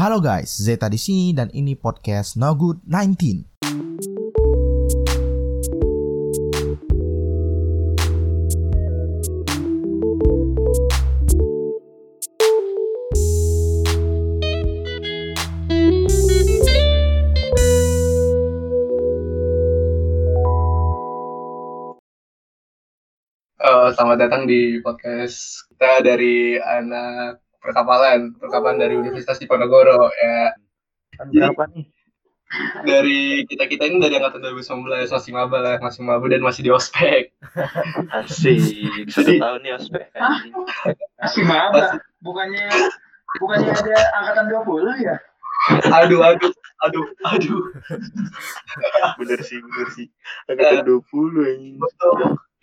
Halo guys, Zeta di sini dan ini podcast No Good 19. Eh, selamat datang di podcast kita dari anak perkapalan, perkapalan dari Universitas Diponegoro ya. Berapa nih? Dari kita kita ini dari angkatan 2019 masih maba lah, masih maba dan masih di ospek. Asik. Sudah tahu nih ospek. anjing. Masih maba. Bukannya bukannya ada angkatan 20 ya? Aduh, aduh, aduh, aduh. Bener sih, bener sih. Angkatan 20 anjing. Untuk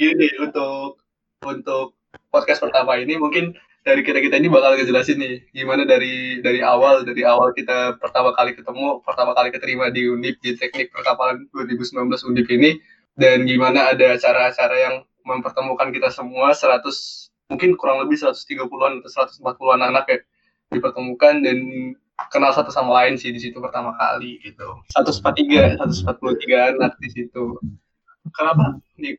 ini untuk untuk podcast pertama ini mungkin dari kita kita ini bakal ngejelasin nih gimana dari dari awal dari awal kita pertama kali ketemu pertama kali keterima di Undip di teknik perkapalan 2019 Undip ini dan gimana ada acara-acara yang mempertemukan kita semua 100 mungkin kurang lebih 130-an atau 140-an anak ya dipertemukan dan kenal satu sama lain sih di situ pertama kali gitu. 143 143 anak di situ. Kenapa? Nih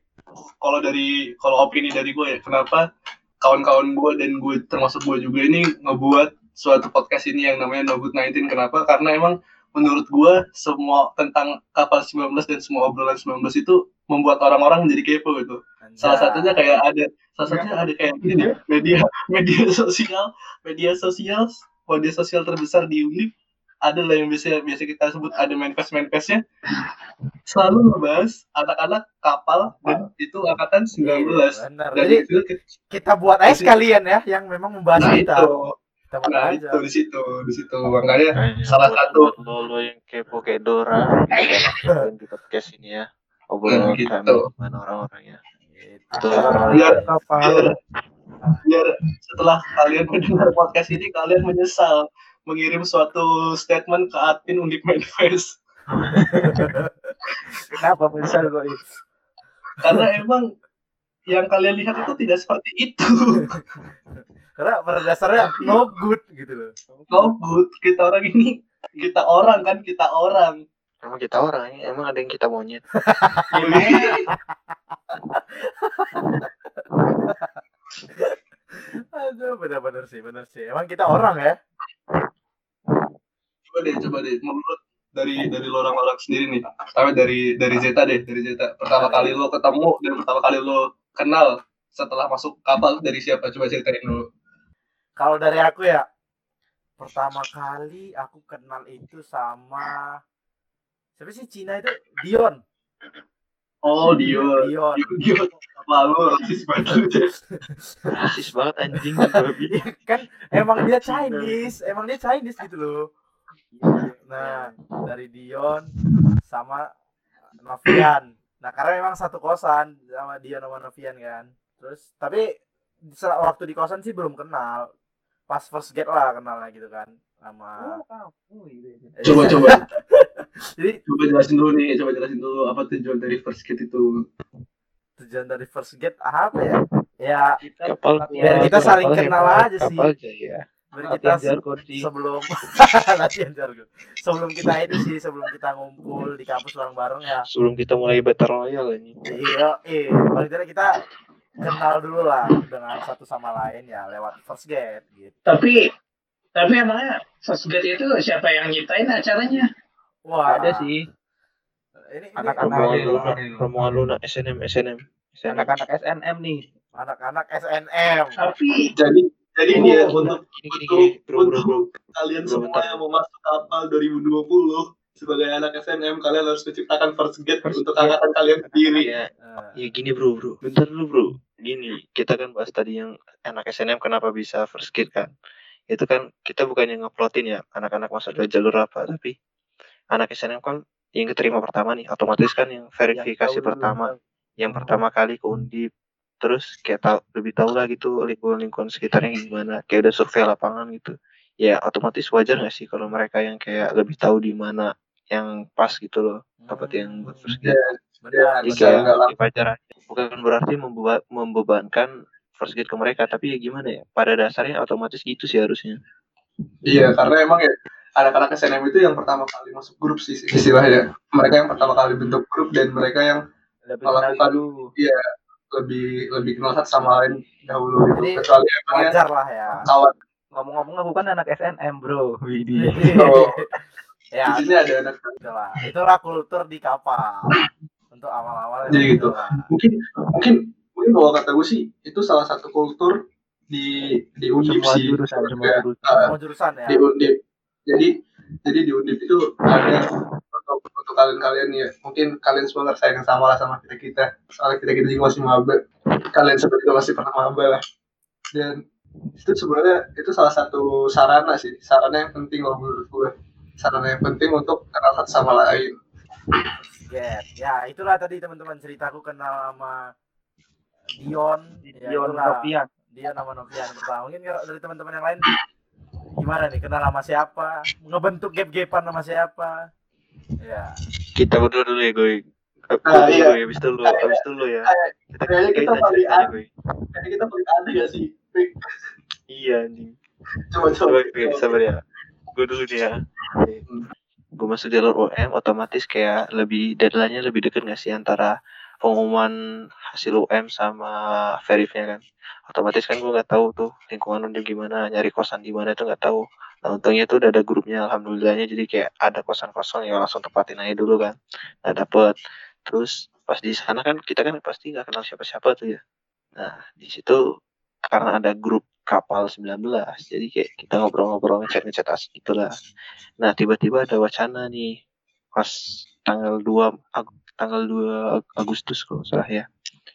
kalau dari kalau opini dari gue ya kenapa kawan-kawan gue dan gue termasuk gue juga ini ngebuat suatu podcast ini yang namanya No Good 19 kenapa? Karena emang menurut gue semua tentang kapal 19 dan semua obrolan 19 itu membuat orang-orang menjadi kepo gitu. Salah satunya kayak ada salah satunya ada kayak nih media media sosial media sosial media sosial terbesar di Undip ada lah yang biasa biasa kita sebut ada manifest manifestnya selalu ngebahas anak-anak kapal dan itu angkatan 19 Benar. dan Jadi itu kita buat aja sekalian ya yang memang membahas nah kita. itu Kita buat nah aja. itu di situ di situ makanya Kayaknya salah buat- satu buat lo, lo yang kepo kayak Dora di podcast ini ya obrolan Hmm, gitu. kami dengan orang-orangnya Gitu. Betul. biar biar biar setelah kalian mendengar podcast ini kalian menyesal mengirim suatu statement ke admin Undip Manifest Kenapa besar kok ini? karena emang yang kalian lihat itu tidak seperti itu Karena pada dasarnya no good gitu loh. no good kita orang ini kita orang kan kita orang emang kita orang ya emang ada yang kita monyet Aduh, benar-benar sih, benar sih. Emang kita orang ya. Coba deh coba deh. Menurut dari dari lo orang-orang sendiri nih pertama dari dari Zeta deh dari Zeta pertama kali lo ketemu dan pertama kali lo kenal setelah masuk kapal dari siapa? Coba ceritain dulu. Kalau dari aku ya, pertama kali aku kenal itu sama siapa sih Cina itu? Dion. oh Dio Dion. Dio apa lo rasis banget? Rasis banget anjing. Iya, kan? Emang dia Chinese, emang dia Chinese gitu loh. Nah, dari Dion sama Novian. Nah, karena memang satu kosan sama Dion sama Novian kan. Terus tapi se- waktu di kosan sih belum kenal. Pas first get lah kenalnya gitu kan sama coba coba Jadi coba jelasin dulu nih coba jelasin dulu apa tujuan dari first kit itu tujuan dari first get apa ya? Ya kapal biar kita saling kenal aja sih. kapal aja ya biar kita sebelum latihan jargon sebelum kita ini sih sebelum kita ngumpul di kampus bareng-bareng ya. Sebelum kita mulai battle royale ini iya eh paling tidak kita kenal dulu lah dengan satu sama lain ya lewat first gate gitu. Tapi tapi emangnya first grade itu siapa yang nyiptain acaranya? wah. Ada sih. Ini, Anak-anak. Luna rombongan Luna SNM SNM SNM anak-anak SNM nih. Anak-anak SNM Tapi jadi jadi ini ya untuk gini gini untuk gini bro bro bro untuk kalian Bro, semua bentar. yang mau masuk kapal 2020 sebagai anak SNM kalian harus menciptakan first gate First untuk gate. angkatan kalian sendiri. Ya ya gini bro bro. Bentar dulu bro. Gini kita kan bahas tadi yang anak SNM kenapa bisa first kid kan? Itu kan kita bukannya ngeplotin ya anak-anak masuk dari jalur apa tapi anak SNM kan yang keterima pertama nih otomatis kan yang verifikasi pertama. Yang pertama kali ke undip terus kayak tahu lebih tahu lah gitu lingkungan lingkungan sekitarnya gimana? Kayak udah survei lapangan gitu. Ya otomatis wajar nggak sih kalau mereka yang kayak lebih tahu di mana yang pas gitu loh tempat yang buat benar nggak ya wajar aja. bukan berarti membeba- membebankan first grade ke mereka tapi ya gimana ya? Pada dasarnya otomatis gitu sih harusnya. Iya, karena emang ya anak-anak SNM itu yang pertama kali masuk grup sih istilahnya. Mereka yang pertama kali bentuk grup dan mereka yang Lebih Melakukan- dulu. Lebih lebih kenal satu sama lain dahulu gitu. Jadi, kecuali emangnya Wajar lah ya. kawan Ngomong-ngomong aku kan anak SNM bro. Widih. Oh, ya, di sini ada anak gitu lah. Itulah kultur di kapal. Untuk awal-awal Jadi gitu. lah. mungkin mungkin mungkin kalau kata gue sih itu salah satu kultur di di undip Semua sih jurusan, semua Ya, jurusan. uh, Semua jurusan ya. di undip jadi jadi di undip itu ada untuk untuk kalian-kalian ya mungkin kalian semua ngerasain yang sama lah sama kita kita soalnya kita kita juga masih maba kalian semua juga masih pernah maba lah dan itu sebenarnya itu salah satu sarana sih sarana yang penting kalau menurut gue sarana yang penting untuk kenal satu sama lain Get. Ya, itulah tadi teman-teman ceritaku kenal sama Dion. Ya, Dion itulah. Novian. Dion sama Novian pertama. Mungkin kalau dari teman-teman yang lain gimana nih kenal sama siapa? Ngebentuk gap-gapan sama siapa? Ya. Kita berdua dulu ya gue. Gue Ah, dulu iya. ya, habis itu lu, habis itu lu ya. Kita kayaknya kita kita paling ceritanya an- gue. kayaknya kita paling aneh ya sih. Iya anjing. coba coba Coba gue sabar ya. Gue dulu nih ya. Gue masuk jalur UM otomatis kayak lebih deadline-nya lebih deket gak sih antara pengumuman hasil UM sama verifnya kan. Otomatis kan gue nggak tahu tuh lingkungan udah gimana, nyari kosan di mana itu nggak tahu. Nah untungnya tuh udah ada grupnya alhamdulillahnya jadi kayak ada kosan kosong ya langsung tempatin aja dulu kan. Nah dapet. Terus pas di sana kan kita kan pasti nggak kenal siapa-siapa tuh ya. Nah di situ karena ada grup kapal 19 jadi kayak kita ngobrol-ngobrol ngechat ngechat asik gitu lah nah tiba-tiba ada wacana nih pas tanggal 2 Ag- tanggal 2 Ag- Agustus nggak salah ya.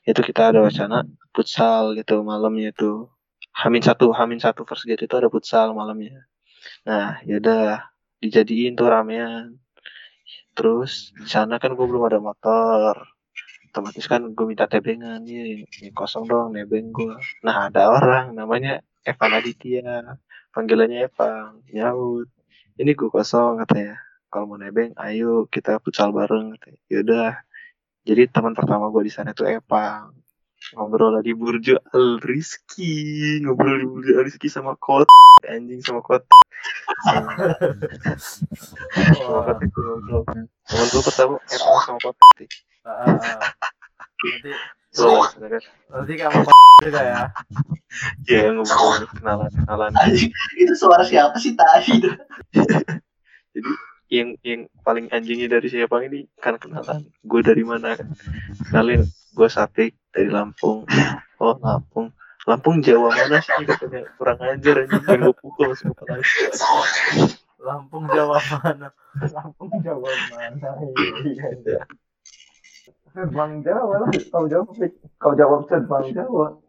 Itu kita ada wacana futsal gitu malamnya tuh Hamin satu Hamin satu first gate itu ada futsal malamnya. Nah yaudah dijadiin tuh ramean terus di sana kan gue belum ada motor. Otomatis kan gue minta tebengan nih ini kosong dong nebeng gue nah ada orang namanya Evan Aditya. Panggilannya Evan nyaut. Ini gue kosong katanya kalau mau nebeng ayo kita futsal bareng katanya yaudah jadi teman pertama gue di sana tuh Evan ngobrol di Burjo Al Rizky. Ngobrol di Burjo Al Rizky sama Kot anjing sama Kot. Sama Kot itu ngobrol. Teman gue pertama Evan sama Kot. Nanti nanti kamu juga ya. ya ngobrol kenalan kenalan. Anjing, itu suara siapa sih? Tadi. Jadi yang yang paling anjingnya dari siapa ini kan kenalan. Gue dari mana? Kenalin gue Sapik dari Lampung. Oh Lampung. Lampung Jawa mana sih? Katanya kurang ajar anjing gue pukul kepala Lampung Jawa mana? Lampung Jawa mana? Iya. Bang Jawa lah kau jawab kau jawab Bang Jawa.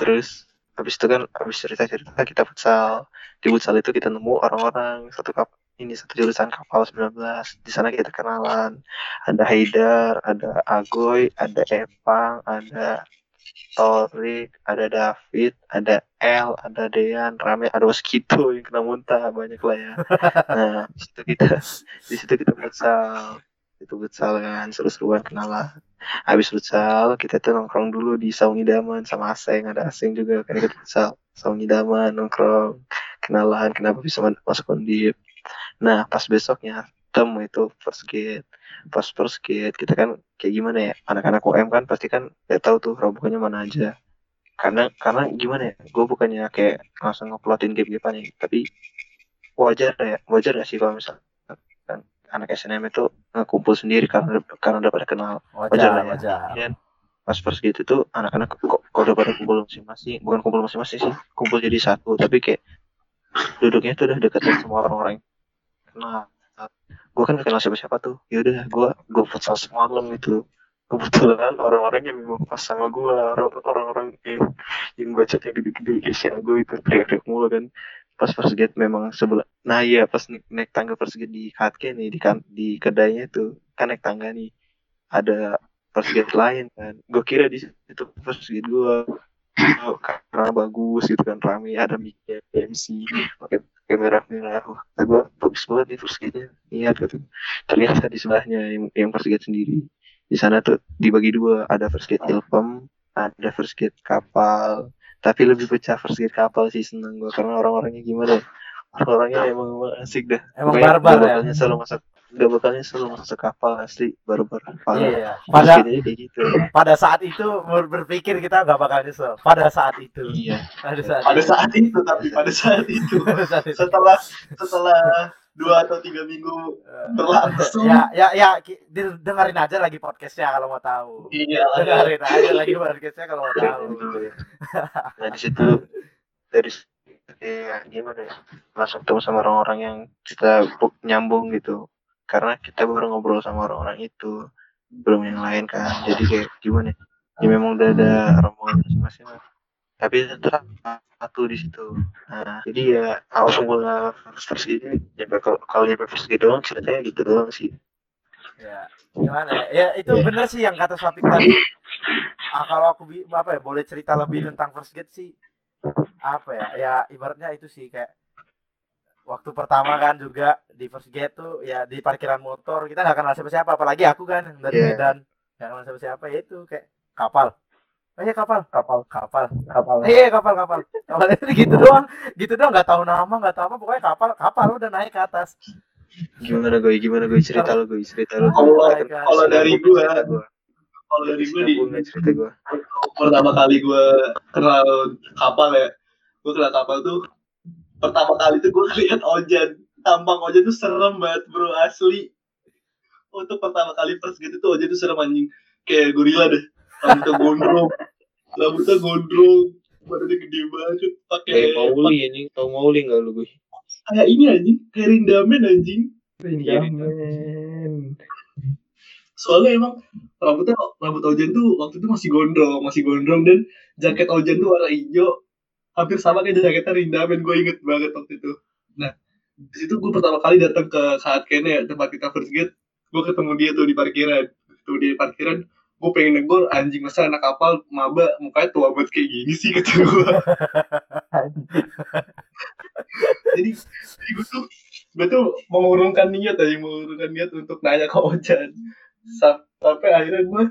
Terus habis itu kan habis cerita cerita kita futsal. Di futsal itu kita nemu orang-orang satu kap ini satu jurusan kapal 19 di sana kita kenalan. Ada Haidar ada Agoy ada Epang ada Torik ada David ada El ada Dean. Rame ada Waskito yang kena muntah. Banyak lah ya. Nah di situ kita di situ kita futsal. Itu futsal kan seru-seruan kenalan. Habis futsal kita tuh nongkrong dulu di Saung Idaman sama Aseng. Ada Aseng juga kan ikut futsal. Saung Idaman nongkrong kenalan. Kenapa bisa ma- masuk undip nah pas besoknya temu itu first gate pas first gate kita kan kayak gimana ya anak-anak UM kan pasti kan ya tahu tuh robohnya mana aja karena karena gimana ya gue bukannya kayak langsung ngeplotin game-gamean ya tapi wajar ya wajar gak sih kalau misalkan anak SNM itu ngumpul sendiri karena karena udah pada kenal Wajar Wajar, lah ya. wajar. dan pas first gitu tuh anak-anak kok kok udah pada kumpul masing-masing bukan kumpul masing-masing sih kumpul jadi satu tapi kayak duduknya tuh udah deket sama orang-orang kenal gue kan gak kenal siapa-siapa tuh. Yaudah gue gue futsal semalam itu. Kebetulan orang-orang yang memang pas sama gue orang-orang yang yang bacanya gede-gede kayak gue itu teriak-teriak mulu kan. Pas first gate memang sebelah nah iya pas naik, naik tangga first gate di Katke nih di kan di kedainya tuh kan naik tangga nih. Ada first gate lain kan. Gue kira di situ first gate gue karena bagus gitu kan rame ada mic-nya MC pakai kamera merah wah gue bagus banget nih first gate-nya. Niat gitu. Ternyata di sebelahnya yang, yang first gate sendiri. Di sana tuh dibagi dua. Ada first gate Ilfem ada first gate kapal. Tapi lebih pecah first gate kapal sih seneng gue karena orang-orangnya gimana ya? Orangnya emang, emang asik dah. Emang Pokoknya barbar ya? nyesel masuk gak bakal nyesel masuk kapal asli parah Iya. Pada gitu pada saat itu ber- berpikir kita nggak bakal nyesel. Pada saat itu. iya Pada saat pada saat itu tapi pada saat itu pada saat itu. setelah setelah dua atau tiga minggu berlangsung Ya, ya, ya, dengerin aja lagi podcastnya kalau mau tahu. iya ya. Dengerin aja lagi podcastnya kalau mau tahu. nah di situ dari kayak gimana ya langsung ketemu sama orang-orang yang kita bu- nyambung gitu karena kita baru ngobrol sama orang-orang itu belum yang lain kan. Jadi kayak gimana? Ya ya memang udah ada rombongan masing-masing lah. Tapi tetap satu di situ. Nah jadi ya awal semula first ini ya kalau kalau nyampe first gitu doang ceritanya gitu doang sih. Ya, gimana ya? Ya itu bener sih yang kata Safik tadi. Ah, kalau aku apa ya boleh cerita lebih tentang first gate sih. Apa ya? Ya ibaratnya itu sih kayak waktu pertama kan juga di first gate tuh ya di parkiran motor kita nggak kenal siapa-siapa apalagi aku kan dari Iya. Medan. Nggak kenal siapa-siapa ya itu kayak kapal. Oh iya kapal, kapal, kapal, kapal. Iya kapal kapal. Kapal itu gitu doang, gitu doang nggak tahu nama nggak tahu apa pokoknya kapal kapal udah naik ke atas. gimana gue gimana gue cerita lo gue cerita lo Kalau- kalau dari gua Cerita gua. kalau dari gue di cerita gue pertama kali gue kenal kapal ya gue kenal kapal tuh pertama kali tuh gue lihat Ojan. Tampang Ojan tuh serem banget bro asli. Untuk pertama kali first gitu tuh Ojan tuh serem anjing. Kayak gorila deh. Rambutnya gondrong. Rambutnya gondrong. Badannya gede banget. Pakai kayak Mauli ini tau Mauli nggak lu gue kayak ini anjing. Kayak Rindamen anjing. Rindamen. soalnya emang rambutnya rambut Ojan tuh waktu itu masih gondrong masih gondrong. Dan jaket Ojan tuh warna hijau hampir sama kayak jaketnya Rindamen gue inget banget waktu itu. Nah di situ gue pertama kali datang ke saat Kene ya tempat kita first gate. Gue ketemu dia tuh di parkiran. Tuh di parkiran gue pengen negor anjing masa anak kapal maba mukanya tua banget kayak gini sih? kata gue jadi jadi gue tuh gue tuh mengurungkan niat aja mengurungkan niat untuk nanya ke Ojan. Sam- sampai akhirnya gue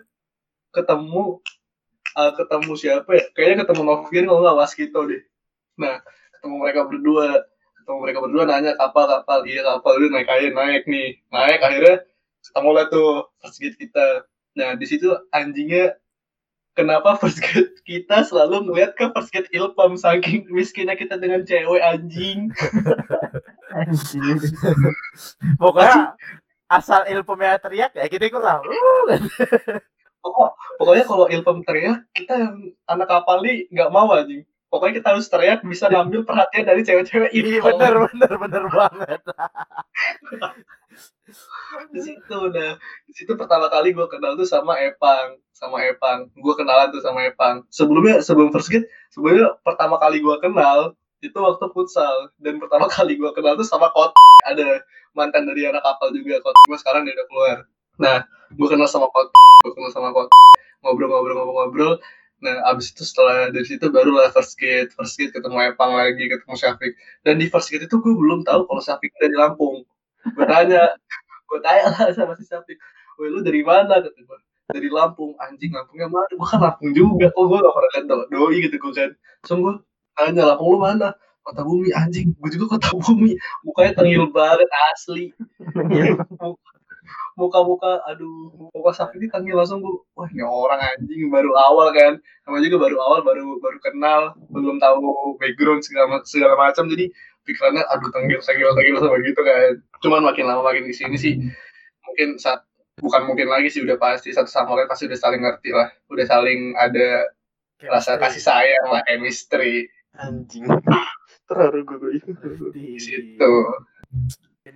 ketemu uh, ketemu siapa ya? Kayaknya ketemu Novian kalau nggak Waskito deh. Nah ketemu mereka berdua. Ketemu mereka berdua nanya kapal kapal. Iya kapal. Udah naik aja naik nih. Naik akhirnya ketemu lah tuh first gate kita. Nah di situ anjingnya kenapa first gate kita selalu ngeliat ke first gate Ilpam? Saking miskinnya kita dengan cewek anjing. Pokoknya asal ilmunya teriak ya kita ikut lah. Pokok, pokoknya kalau Ilpam teriak kita yang anak kapal nih nggak mau anjing. Pokoknya kita harus teriak bisa ngambil perhatian dari cewek-cewek Iya Ilpam. bener bener bener banget. di situ udah di situ pertama kali gue kenal tuh sama Epang sama Epang. Gue kenalan tuh sama Epang. Sebelumnya sebelum first gate sebelumnya pertama kali gue kenal itu waktu futsal. Dan pertama kali gue kenal tuh sama Kot. Ada mantan dari anak kapal juga Kot. Gue sekarang dia udah keluar nah gue kenal sama Kot gue kenal sama Kot ngobrol-ngobrol-ngobrol-ngobrol nah abis itu setelah dari situ barulah first gate first gate ketemu Epang lagi ketemu Syafiq. Dan di first gate itu gue belum tahu kalau Syafiq dari Lampung. Gue tanya gue tanya lah sama si Syafiq woi lu dari mana? Kata gue dari Lampung. Anjing Lampungnya mana? Gue kan Lampung juga. Kok gue gak pernah do- doi gitu gue kan so gue tanya Lampung lu mana? Kota bumi. Anjing gue juga kota bumi. Mukanya tengil banget asli muka-muka aduh muka ini tengil langsung gue wah ini orang anjing baru awal kan. Sama juga baru awal baru baru kenal belum tahu background segala segala macam. Jadi pikirannya aduh tengil tengil tengil sama gitu kan. Cuman makin lama makin di sini sih mungkin saat bukan mungkin lagi sih udah pasti satu sama lain pasti udah saling ngerti lah. Udah saling ada rasa kasih sayang lah chemistry. Anjing. Terharu gue gue di situ.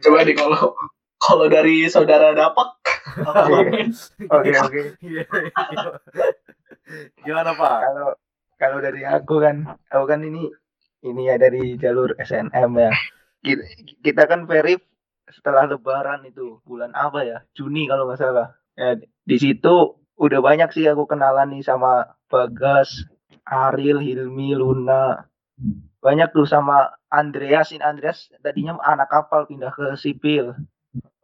Coba nih kalau kalau dari saudara dapat apa Oke. Oke oke. Iya, iya. Gimana Pak? Kalau kalau dari aku kan, aku kan ini ini ya dari jalur SNM ya. Kita, kita kan verif setelah Lebaran itu bulan apa ya? Juni kalau nggak salah. Ya, di situ udah banyak sih aku kenalan nih sama Bagas, Ariel, Hilmi, Luna. Banyak tuh sama Andreas, ini Andreas tadinya anak kapal pindah ke sipil.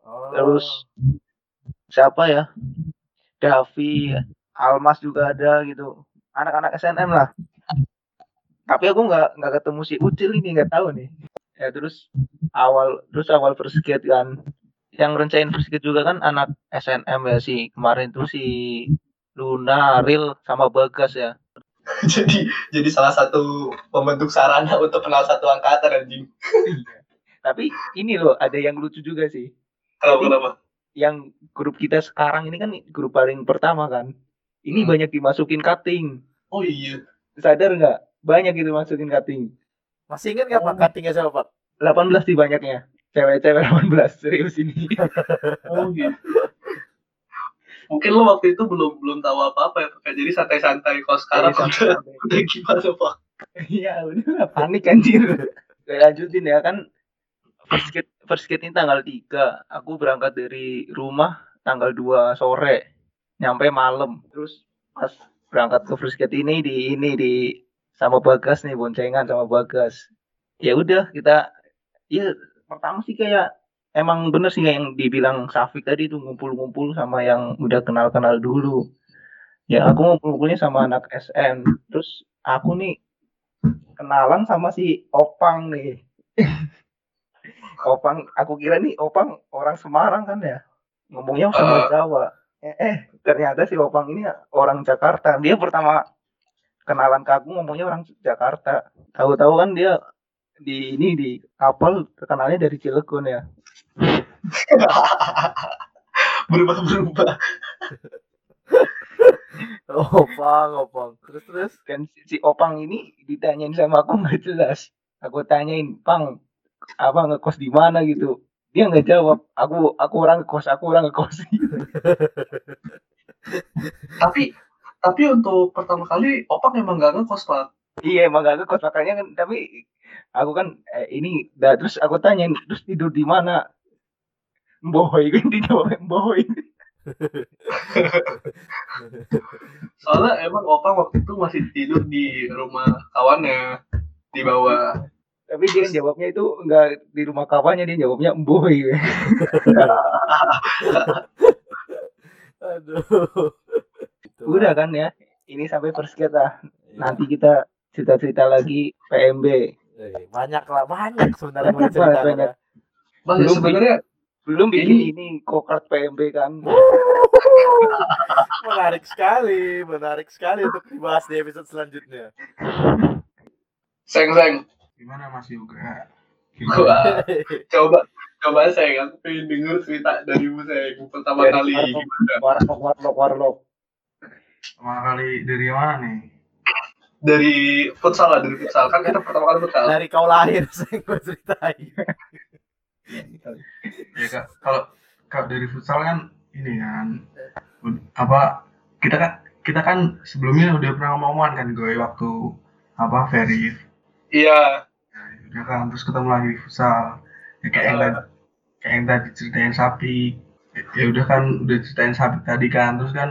Oh. Terus siapa ya? Davi, Almas juga ada gitu. Anak-anak SNM lah. Tapi aku nggak nggak ketemu si Ucil ini nggak tahu nih. ya terus awal terus awal first skate kan yang rencain first skate juga kan anak SNM ya si kemarin tuh si Luna, Ril sama Bagas ya. jadi jadi salah satu pembentuk sarana untuk kenal satu angkatan anjing. Tapi ini loh ada yang lucu juga sih. Kenapa kenapa? Yang grup kita sekarang ini kan grup paling pertama kan. Ini Hmm. banyak dimasukin cutting. Oh iya. Sadar nggak? Banyak itu masukin cutting. Masih ingat nggak Pak cuttingnya siapa Pak? 18 sih banyaknya. Cewek-cewek 18 serius ini. Oh gitu. Mungkin lo waktu itu belum belum tahu apa apa ya, Pak. jadi santai-santai. Kalau sekarang Jadi udah, udah gimana pak? Iya udah panik anjir. Gue lanjutin ya kan first skate, first ini tanggal 3. Aku berangkat dari rumah tanggal 2 sore. Nyampe malam. Terus pas berangkat ke first skate ini di ini di sama Bagas nih boncengan sama Bagas. Ya udah kita ya pertama sih kayak emang bener sih yang dibilang Safik tadi tuh ngumpul-ngumpul sama yang udah kenal-kenal dulu. Ya aku ngumpul-ngumpulnya sama anak SM. Terus aku nih kenalan sama si Opang nih. Opang, aku kira nih Opang orang Semarang kan ya. Ngomongnya sama Eh. Jawa. Eh, eh, ternyata si Opang ini orang Jakarta. Dia pertama kenalan ke aku ngomongnya orang Jakarta. Tahu-tahu kan dia di ini di kapal terkenalnya dari Cilegon ya. berubah berubah. Opang, opang. Terus terus. Kan si, si Opang ini ditanyain sama aku nggak jelas. Aku tanyain, "Pang, apa ngekos di mana gitu?" Dia nggak jawab. Aku aku orang ngekos, aku orang ngekos. Tapi tapi untuk pertama kali Opang emang gak ngekos pak. Iya emang gak ngekos makanya kan tapi aku kan eh, ini dah terus aku tanya terus tidur di mana? Boy kan dijawab boy. Soalnya emang Opang waktu itu masih tidur di rumah kawannya di bawah. Tapi dia jawabnya itu enggak di rumah kawannya dia jawabnya boy. Aduh. Udah kan ya. Ini sampai skate lah. Nanti kita cerita-cerita lagi PMB. Eh, banyak lah, banyak sebenarnya mau Banyak, cerita. banyak. Bang Belum sebenarnya Belum bikin Ini- ini kokart PMB kan. menarik sekali, menarik sekali untuk dibahas di episode selanjutnya. seng seng. Gimana Mas Yoga? Wah, coba coba saya aku pengen denger cerita dari Bu saya pertama Dari kali warlock. gimana Warlock, warlock, warlock. Pertama kali dari mana nih? dari futsal lah dari futsal kan kita pertama kali futsal Dari kau lahir, saya gue ceritain. Ya Kak, kalau kalau dari futsal kan ini kan apa kita kan kita kan sebelumnya udah pernah ngomongan kan gue waktu apa Verif iya ya, kan terus ketemu lagi di futsal. Ya kayak yang tadi kayak yang tadi ceritain sapi. Ya, udah kan udah ceritain sapi tadi kan terus kan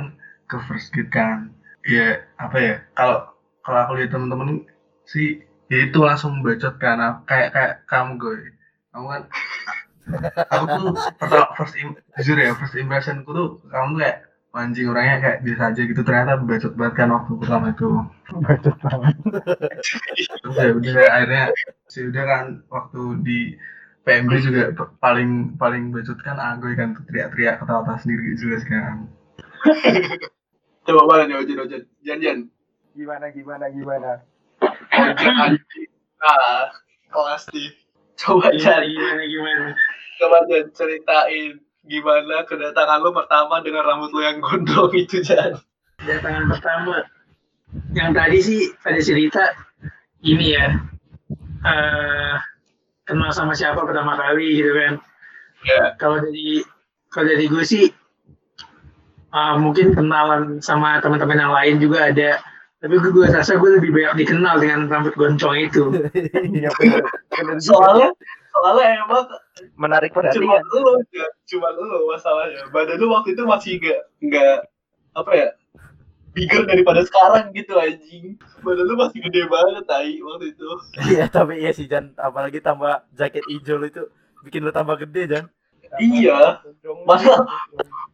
ke first gate kan. Ya apa ya kalau kalau aku lihat temen-temen sih ya itu langsung bacot kan. Apa- kayak kayak kamu gue kamu kan aku tuh pertama first im, jujur ya first impressionku tuh kamu tuh kayak anjing orangnya kayak biasa aja gitu. Ternyata bacot banget kan waktu pertama itu. Bacot banget. terus ya udah akhirnya sih udah kan waktu di PMB juga paling paling bacot kan Agoy kan teriak-teriak ketawa-tawa sendiri jelas kan. Coba mana nih ojen ojen jan jan Gimana, gimana, gimana? ah kelas nih coba jan gimana gimana? Coba ceritain gimana kedatangan lu pertama dengan rambut lu yang gondrong itu jan? Kedatangan pertama yang tadi sih ada cerita ini ya. Eh kenal sama siapa pertama kali gitu kan. Ya. Kalau dari kalau dari gue sih eh, mungkin kenalan sama teman-teman yang lain juga ada. Tapi gue, gue rasa gue lebih banyak dikenal dengan rambut goncong itu. Iya soalnya soalnya emang menarik cuma perhatian. lu cuma lu masalahnya. Badan lu waktu itu masih nggak nggak apa ya bigger daripada sekarang gitu anjing. Badan lu masih gede banget tai waktu itu. Iya, tapi iya sih Jan, apalagi tambah jaket hijau itu bikin lu tambah gede Jan. iya. Masa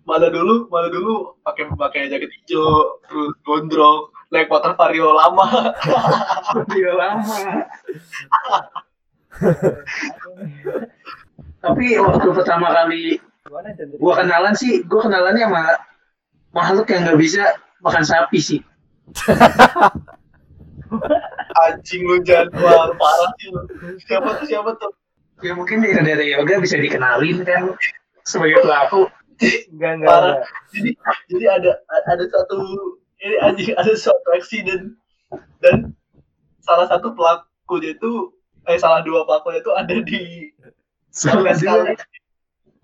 mana dulu mana dulu pakai pakai jaket hijau terus gondrong naik motor vario lama. Dia lama Tapi waktu pertama kali gua kenalan sih, gua kenalannya sama makhluk yang nggak bisa makan sapi sih. Anjing lu jadwal parah sih lu. Siapa tuh siapa tuh? Ya mungkin dari dari yoga bisa dikenalin kan sebagai pelaku. Enggak enggak. Parah. enggak. Jadi jadi ada ada satu ini anjing ada suatu accident dan salah satu pelakunya itu eh salah dua pelakunya itu ada di podcast kali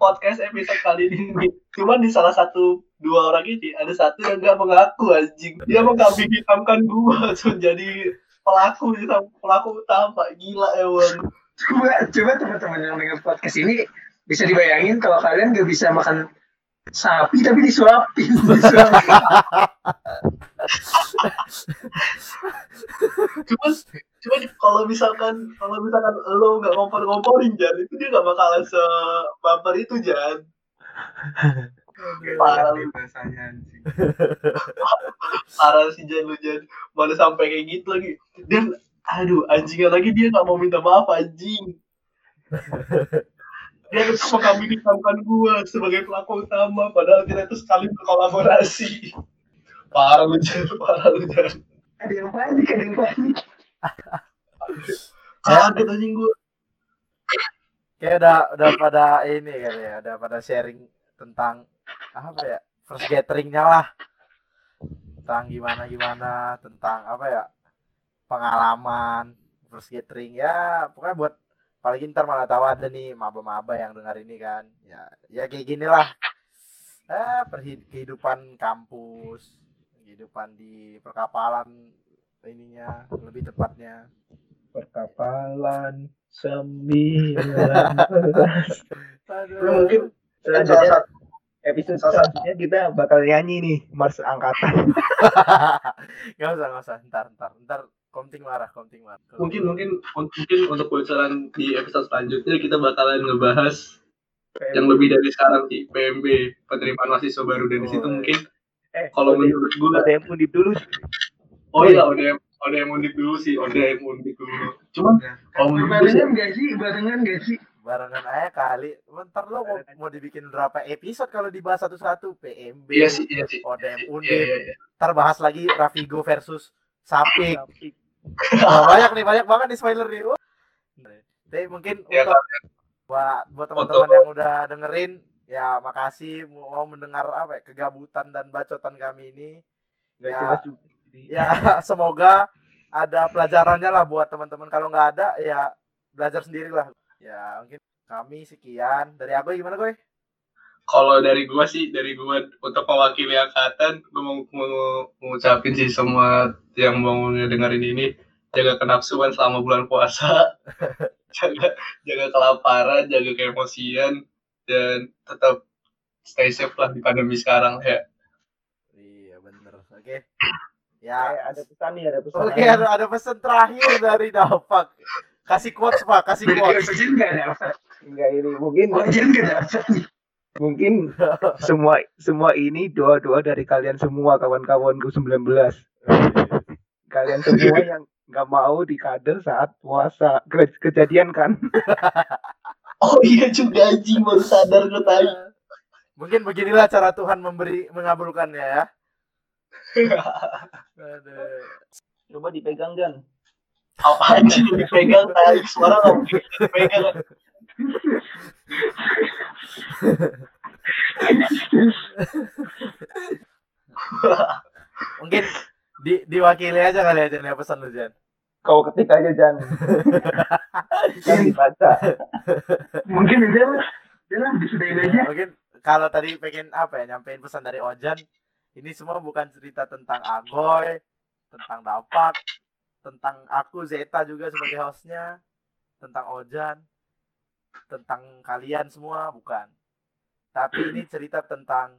podcast episode kali ini. Cuman di salah satu dua orang ini ada satu yang gak mengaku anjing. Dia mengkambing hitamkan gua so, jadi pelaku pelaku utama gila emang. Coba coba teman-teman yang dengar podcast ini bisa dibayangin kalau kalian nggak bisa makan sapi tapi disuapin. disuapin. Cuman cuman kalau misalkan kalau misalkan lo nggak ngompor-ngomporin Jan itu dia gak bakalan se baper itu Jan. Parah lu. bahasanya parah sih Jan lu Jan mana sampai kayak gitu lagi dan aduh anjingnya lagi dia nggak mau minta maaf anjing dia kami hitamkan gua sebagai pelaku utama padahal kita itu sekali berkolaborasi parah lu Jan parah lu Jan ada yang panik, ada yang panik. kaget anjing gua Kayak udah udah pada ini kali ya, udah pada sharing tentang apa ya? First gatheringnya lah. Tentang gimana gimana, tentang apa ya? Pengalaman first gathering ya, pokoknya buat paling ntar malah tahu ada nih maba-maba yang dengar ini kan. Ya, ya kayak gini lah. Eh, kehidupan kampus, kehidupan di perkapalan ininya lebih tepatnya. Perkapalan sembilan mungkin salah satu episode salah satu- selanjutnya kita bakal nyanyi nih Mars Angkatan. nggak usah nggak usah. Ntar ntar. Ntar komting marah komting marah. Mungkin mungkin mungkin untuk bocoran di episode selanjutnya kita bakalan ngebahas yang lebih dari sekarang sih PMB penerimaan mahasiswa baru. Dan di situ Oh, mungkin eh, kalau menurut gue ada yang undip dulu. Oh iya yang udah yang mundik dulu sih udah yang mundik dulu cuman Ya. sih Barengan nggak sih? Barengan nggak sih? barengan aja kali ntar lo mau, mau dibikin berapa episode kalau dibahas satu-satu PMB iya sih iya sih ODM iya Undip iya iya ntar bahas lagi Rafigo versus Sapik Wah, banyak nih banyak banget nih spoiler nih Wah. jadi mungkin ya untuk kan buat buat teman-teman yang udah dengerin ya makasih mau mendengar apa ya, kegabutan dan bacotan kami ini Nggak Ya. jelas juga. Ya semoga ada pelajarannya lah buat teman-teman. Kalau nggak ada ya belajar sendiri lah ya mungkin kami sekian. Dari aku gimana gue kalau dari gua sih dari gua untuk mewakili angkatan gua mau, mau mengucapin sih semua yang mau dengerin ini. Jaga kenafsuan selama bulan puasa. Jaga jaga kelaparan jaga keemosian dan tetap stay safe lah di pandemi sekarang ya. Iya bener. Oke. Eh, ya ada pesan nih, ada pesan. oke ada ada pesan terakhir dari Dapak kasih quotes pak kasih quotes oksigen nggak dapat. Enggak ini mungkin Oksigen nggak dapat. mungkin semua semua ini doa-doa dari kalian semua kawan-kawanku 19. Kalian semua yang nggak mau di kader saat puasa Ke- kejadian kan oh iya juga anjing baru sadar gue tadi mungkin beginilah cara Tuhan memberi mengabulkannya ya. Coba dipegang Jan apa anjing yang dipegang? Tadi suara nggak mungkin dipegang. Mungkin di diwakili aja kali aja nih pesan lu Jan. Kau ketik aja Jan. Jangan dibaca. Mungkin aja lah. Ya lah, disudahin aja. Ya, mungkin kalau tadi pengen apa ya nyampein pesan dari Ojan ini semua bukan cerita tentang Agoy tentang Dapak tentang aku Zeta juga sebagai hostnya tentang Ojan tentang kalian semua bukan. Tapi ini cerita tentang